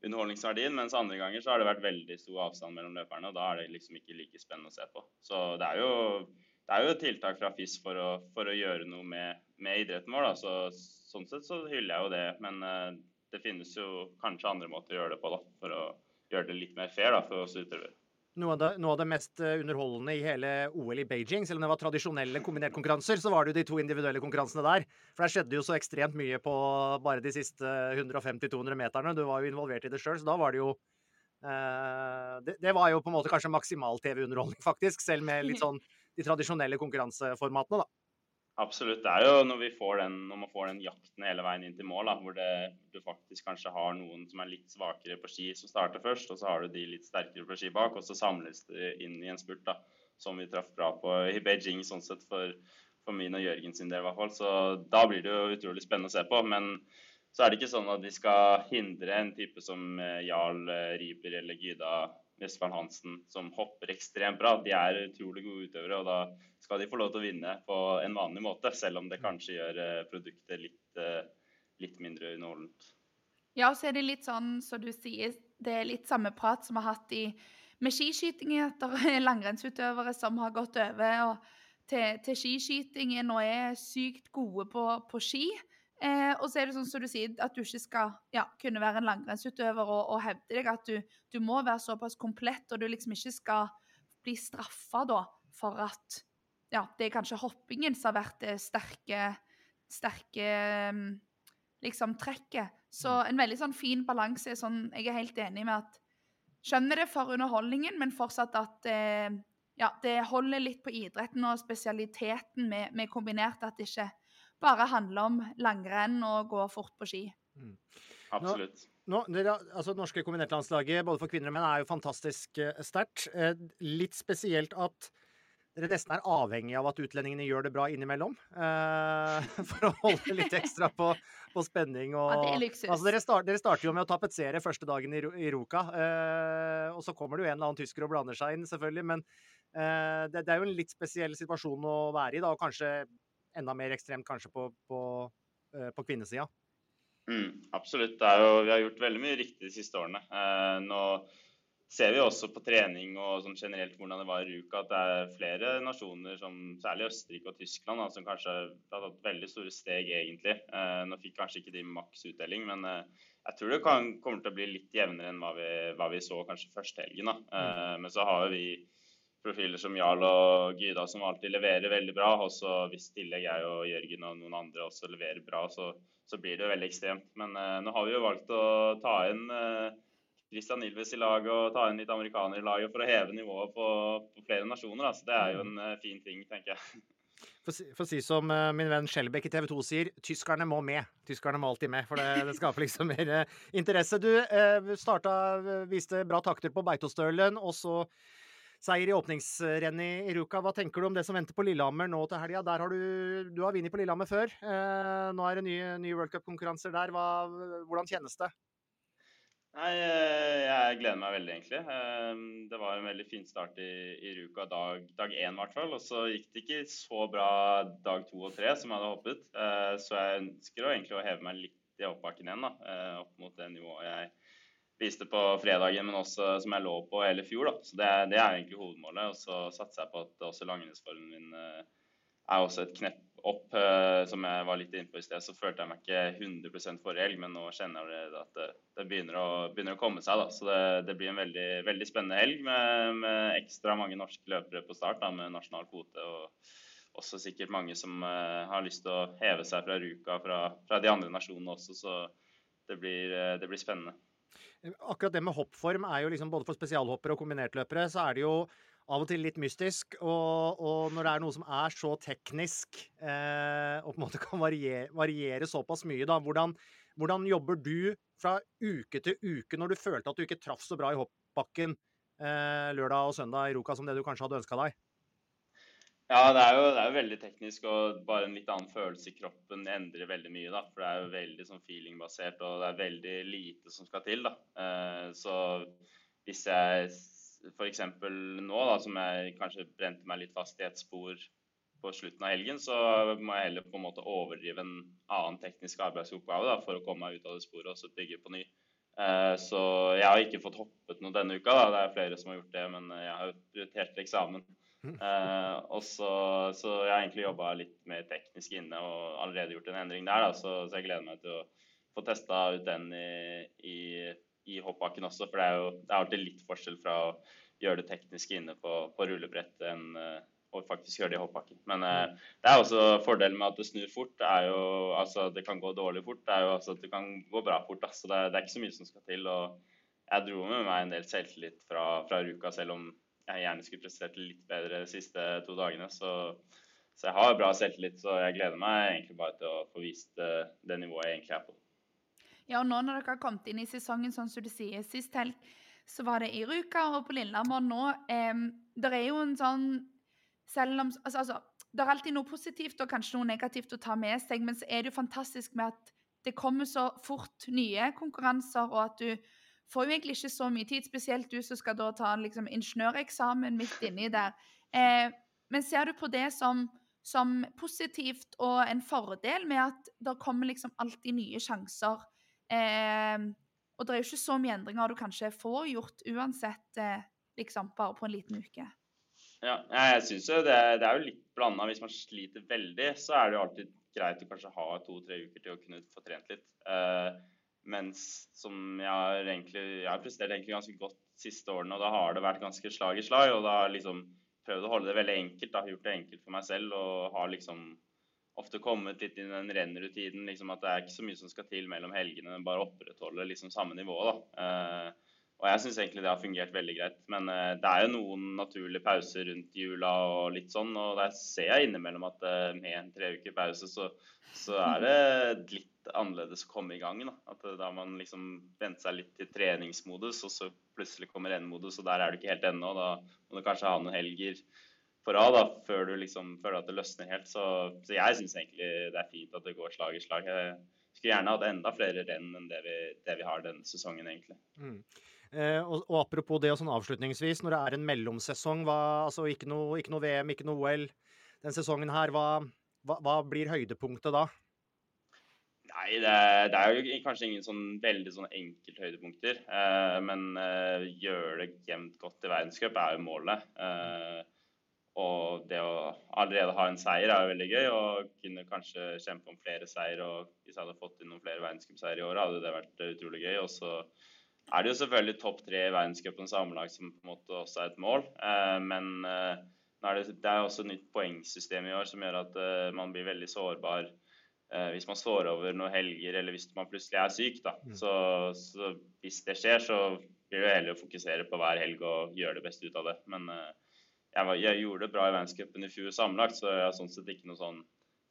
Speaker 5: underholdningsverdien, mens andre ganger så har det vært veldig stor avstand mellom løperne. og Da er det liksom ikke like spennende å se på. Så det er jo, det er jo tiltak fra FIS for å, for å gjøre noe med, med, idretten vår. Da. Så, sånn sett så hyller jeg jo det. Men uh, det finnes jo kanskje andre måter å gjøre det på da, for å gjøre det litt mer fair da, for oss utøvere.
Speaker 1: Noe av, det, noe av, det, mest eh, underholdende i hele OL i Beijing, selv om det var tradisjonelle kombinert-konkurranser, så var det jo de to individuelle konkurransene der. For der skjedde jo så ekstremt mye på bare de siste 150-200 meterne. Du var jo involvert i det sjøl, så da var det jo eh, det, det, var jo på en måte kanskje maksimal TV-underholdning, faktisk. Selv med litt sånn de tradisjonelle konkurranseformatene, da.
Speaker 5: Absolutt. Det er jo når, vi får den, når man får den jakten hele veien inn til mål, da, hvor det, du faktisk kanskje har noen som er litt svakere på ski som starter først, og så har du de litt sterkere på ski bak, og så samles det inn i en spurt, da, som vi traff bra på i Beijing, sånn sett for, for min og Jørgen sin del i hvert fall. Så da blir det jo utrolig spennende å se på. Men så er det ikke sånn at de skal hindre en type som eh, Jarl eh, Riiber eller Gyda Vestfold Hansen, som hopper ekstremt bra. De er utrolig gode utøvere, og da skal de få lov til å vinne på en vanlig måte. Selv om det kanskje gjør eh, produktet litt, eh, litt mindre underholdent.
Speaker 2: Ja, så er det litt sånn som så du sier, det er litt samme prat som vi har hatt i, med skiskyting. At det er langrennsutøvere som har gått over til, til skiskyting og er sykt gode på, på ski. Eh, og så er det sånn som du sier, at du ikke skal ja, kunne være en langrennsutøver og, og hevde deg. At du, du, må være såpass komplett, og du liksom ikke skal bli straffa da for at ja, det er kanskje hoppingen som har vært det sterke, sterke mm, liksom trekket. Så mm. en veldig sånn fin balanse. er Sånn, jeg er helt enig med at Skjønner det for underholdningen, men fortsatt at eh, ja, det holder litt på idretten og spesialiteten med, med kombinert. At det ikke bare handler om langrenn og gå fort på ski. Mm.
Speaker 5: Absolutt.
Speaker 1: Nå, dere, altså norske kombinertlandslaget både for kvinner og menn er jo fantastisk uh, sterkt. Uh, litt spesielt at dere nesten er avhengig av at utlendingene gjør det bra innimellom. Eh, for å holde litt ekstra på, på spenning. Og,
Speaker 2: ja, det er luksus.
Speaker 1: Altså, dere, start, dere, starter jo med å tapetsere første dagen i, i Ruka. og så kommer det jo en eller annen tysker og blander seg inn, selvfølgelig. Men det, det, er jo en litt spesiell situasjon å være i, da, og kanskje enda mer ekstremt kanskje på, på, eh, på kvinnesida.
Speaker 5: Mm, absolutt. Jo, vi har gjort veldig mye riktig de siste årene. Eh, nå ser vi også på trening og sånn generelt hvordan det var i Ruka, at det er flere nasjoner, som, særlig Østerrike og Tyskland, da, som kanskje har tatt veldig store steg egentlig. Eh, nå fikk kanskje ikke de maks utdeling, men eh, jeg tror det kan, kommer til å bli litt jevnere enn hva vi, hva vi så kanskje første helgen. Eh, mm. Men så har vi profiler som Jarl og Gyda som alltid leverer veldig bra. Og så hvis tillegg jeg og Jørgen og noen andre også leverer bra, så, så blir det jo veldig ekstremt. Men eh, nå har vi jo valgt å ta inn eh, Christian Ilves i laget og ta inn litt amerikanere i laget for å heve nivået på, på flere nasjoner. Da. Så det er jo en eh, fin ting, tenker jeg.
Speaker 1: For, for å si som uh, min venn Skjelbekk i TV 2 sier, tyskerne må med. Tyskerne må alltid med, for det, det skaper liksom mer uh, interesse. Du uh, starta, viste bra takter på Beitostølen, og så seier i åpningsrennet i Ruka. Hva tenker du om det som venter på Lillehammer nå til helga? Der har du, du har vunnet på Lillehammer før. nå er det nye, nye World Cup-konkurranser der. Hva, hvordan kjennes det?
Speaker 5: Nei, eh, jeg gleder meg veldig, egentlig. Ehm, det var en veldig fin start i, i Ruka dag, dag én, i hvert fall. Og så gikk det ikke så bra dag to og tre som jeg hadde håpet. Eh, så jeg ønsker egentlig å heve meg litt i oppbakken igjen, da. Eh, opp mot det nivået jeg viste på fredagen, men også som jeg lå på hele fjor. da. Så det, det er egentlig hovedmålet. Og så satser jeg på at også langrennsformen min er også et knepp opp. Uh, som jeg var litt inne på i sted, så følte jeg meg ikke 100 forrige helg, men nå kjenner jeg at det, det begynner, å, begynner, å, komme seg. Da. Så det, det, blir en veldig, veldig spennende helg med, med, ekstra mange norske løpere på start da, med nasjonal kvote. og også sikkert mange som uh, har lyst til å heve seg fra Ruka fra, fra de andre nasjonene også, så det blir, det blir spennende.
Speaker 1: Akkurat det med hoppform er jo liksom både for spesialhoppere og kombinertløpere, så er det jo av og til litt mystisk. Og, og, når det er noe som er så teknisk, eh, og på en måte kan variere, variere såpass mye, da, hvordan, hvordan, jobber du fra uke til uke når du følte at du ikke traff så bra i hoppbakken eh, lørdag og søndag i Ruka som det du kanskje hadde ønska deg?
Speaker 5: Ja, det er, jo, det er, jo, veldig teknisk, og bare en litt annen følelse i kroppen endrer veldig mye. da, For det er jo veldig sånn feeling-basert, og det er veldig lite som skal til. da. Eh, så hvis jeg f.eks. nå, da, som jeg kanskje brente meg litt fast i et spor på slutten av helgen, så må jeg heller på en måte overdrive en annen teknisk arbeidsoppgave da, for å komme meg ut av det sporet og så bygge på ny. Eh, så jeg har ikke fått hoppet noe denne uka. da, Det er flere som har gjort det, men jeg har prioritert eksamen. Eh, og så, så jeg har egentlig jobba litt mer teknisk inne og allerede gjort en endring der. da, så, så jeg gleder meg til å få testa ut den i, i i hoppbakken også. For det er jo det er alltid litt forskjell fra å gjøre det tekniske inne på, på rullebrett enn uh, å faktisk gjøre det i hoppbakken. Men uh, det er også fordelen med at det snur fort. Det er jo altså det kan gå dårlig fort. Det er jo altså at det kan gå bra fort. Da. Så det, det, er ikke så mye som skal til. og jeg dro med meg en del selvtillit fra, fra Ruka, selv om jeg gjerne skulle prestert litt bedre de siste to dagene. Så, så, jeg har bra selvtillit, så jeg gleder meg egentlig bare til å få vist det, eh, det nivået jeg egentlig er på.
Speaker 2: Ja, og nå når dere har kommet inn i sesongen, sånn som du sier, sist helg så var det i Ruka og på Lillehammer nå. Eh, det er jo en sånn Selv om altså, altså, det er alltid noe positivt og kanskje noe negativt å ta med seg, men så er det jo fantastisk med at det kommer så fort nye konkurranser, og at du får jo egentlig ikke så mye tid, spesielt du som skal da ta liksom, ingeniøreksamen midt inni der. Eh, men ser du på det som, som positivt og en fordel med at det kommer liksom alltid nye sjanser Eh, og det er jo ikke så mye endringer du kanskje får gjort uansett, eh, liksom, bare på en liten uke.
Speaker 5: Ja, jeg syns jo det, det, er jo litt blanda. Hvis man sliter veldig, så er det jo alltid greit å kanskje ha to-tre uker til å kunne få trent litt. Eh, mens som jeg har egentlig Jeg har prestert egentlig ganske godt siste årene, og da har det vært ganske slag i slag. Og da har liksom prøvd å holde det veldig enkelt. Da, gjort det enkelt for meg selv og har liksom ofte kommet litt inn i den rennrutinen. Liksom at det er ikke så mye som skal til mellom helgene, bare opprettholde liksom samme nivå. da. Eh, og jeg syns egentlig det har fungert veldig greit. Men eh, det er jo noen naturlige pauser rundt jula og litt sånn, og der ser jeg innimellom at eh, med en tre uker pause, så, så, er det litt annerledes å komme i gang. Da At eh, da man liksom venter seg litt til treningsmodus, og så plutselig kommer rennmodus, og der er du ikke helt ennå. Da må du kanskje ha noen helger på rad da, før du liksom føler at det løsner helt. Så, så jeg syns egentlig det er fint at det går slag i slag. Jeg skulle gjerne hatt enda flere renn enn det vi, det vi har denne sesongen, egentlig.
Speaker 1: Mm. Eh, og, og, apropos det og sånn avslutningsvis, når det er en mellomsesong, hva, altså ikke noe, ikke noe, VM, ikke noe OL den sesongen her, hva, hva, hva blir høydepunktet da?
Speaker 5: Nei, det, det, er jo kanskje ingen sånn veldig sånn enkelthøydepunkter. Eh, men eh, gjøre det jevnt godt i verdenscup er jo målet. Eh, og det å allerede ha en seier er jo veldig gøy. Og kunne kanskje kjempe om flere seier. Og hvis jeg hadde fått inn noen flere verdenscupseiere i år, hadde det vært utrolig gøy. Og så er det jo selvfølgelig topp tre i verdenscupen sammenlagt som på en måte også er et mål. Eh, men eh, det, er også nytt poengsystem i år som gjør at eh, man blir veldig sårbar hvis man står over noen helger eller hvis man plutselig er syk. Da. Mm. Så, så, hvis det skjer, så blir det heller å fokusere på hver helg og gjøre det beste ut av det. Men jeg, var, jeg, gjorde det bra i verdenscupen i fjor sammenlagt, så jeg har sånn sett ikke noe sånn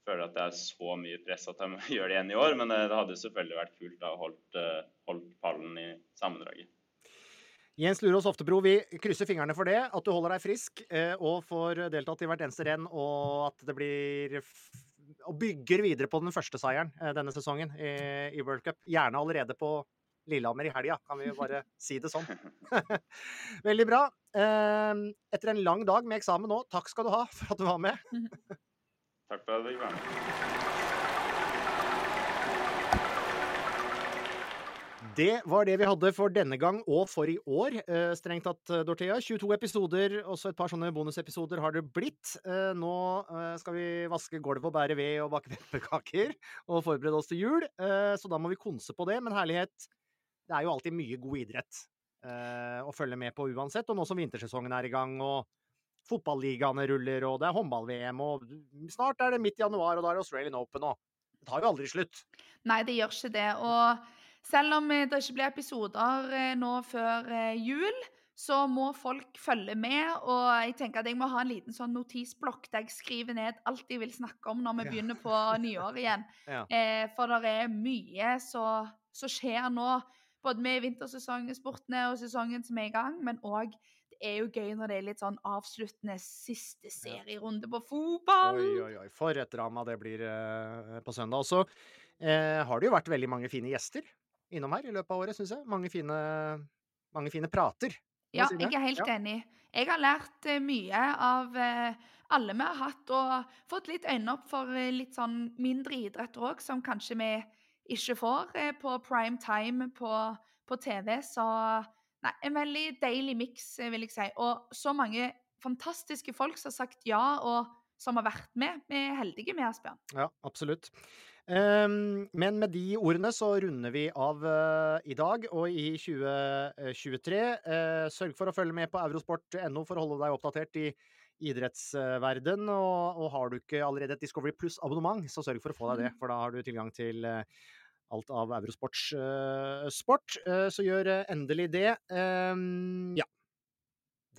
Speaker 5: føler at det er så mye press at jeg må gjøre det igjen i år. Men det hadde selvfølgelig vært kult å ha holdt, holdt pallen i sammendraget.
Speaker 1: Jens Lurås Oftebro, vi krysser fingrene for det. At du holder deg frisk og får deltatt i hvert eneste renn, og at det blir Og bygger videre på den første seieren denne sesongen i, i World Cup. Gjerne allerede på Lillehammer i helga, kan vi bare si det sånn. Veldig bra. Etter en lang dag med eksamen nå, takk skal du ha for at du var med.
Speaker 5: Takk for at du fikk være med.
Speaker 1: Det var det vi hadde for denne gang og for i år, strengt tatt, Dorthea. 22 episoder, også et par sånne bonusepisoder har det blitt. Nå skal vi vaske gulvet og bære ved og bake pepperkaker og forberede oss til jul, så da må vi konse på det. Men herlighet, det er jo alltid mye god idrett å følge med på uansett. Og nå som vintersesongen er i gang og fotballigaene ruller og det er håndball-VM og snart er det midt i januar og da er det Australian Open og Det tar jo aldri slutt.
Speaker 2: Nei, det gjør ikke det. og selv om det ikke blir episoder nå før jul, så må folk følge med. Og jeg tenker at jeg må ha en liten sånn notisblokk der jeg skriver ned alt jeg vil snakke om når vi begynner på nyår igjen.
Speaker 1: Ja.
Speaker 2: For det er mye som skjer nå, både med vintersesongen, sportene og sesongen som er i gang, men òg er jo gøy når det er litt sånn avsluttende siste serierunde på fotball.
Speaker 1: Oi, oi, oi. For et drama det blir på søndag. Og så eh, har det jo vært veldig mange fine gjester innom her i løpet av året, syns jeg. Mange fine, mange fine prater.
Speaker 2: Ja, jeg er helt
Speaker 1: ja.
Speaker 2: enig. Jeg har lært mye av alle vi har hatt, og fått litt øyne opp for litt sånn mindre idretter òg, som kanskje vi ikke får på prime time på, på TV. Så nei, en veldig deilig miks, vil jeg si. Og så mange fantastiske folk som har sagt ja, og som har vært med. Vi er heldige med, Asbjørn.
Speaker 1: Ja, absolutt. Um, men med de ordene så runder vi av uh, i dag og i 2023. Uh, sørg for å følge med på eurosport.no for å holde deg oppdatert i idrettsverden. Og, og, har du ikke allerede et Discovery Pluss-abonnement, så sørg for å få deg det, for da har du tilgang til alt av Eurosports sport. så gjør endelig det. Um, ja.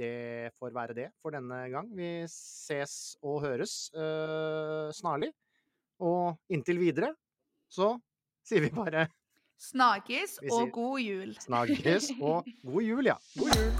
Speaker 1: Det får være det for denne gang. Vi ses og høres snarlig. Og inntil videre så sier vi bare Snakkes
Speaker 2: og god jul.
Speaker 1: Snakkes og god jul, ja. God jul.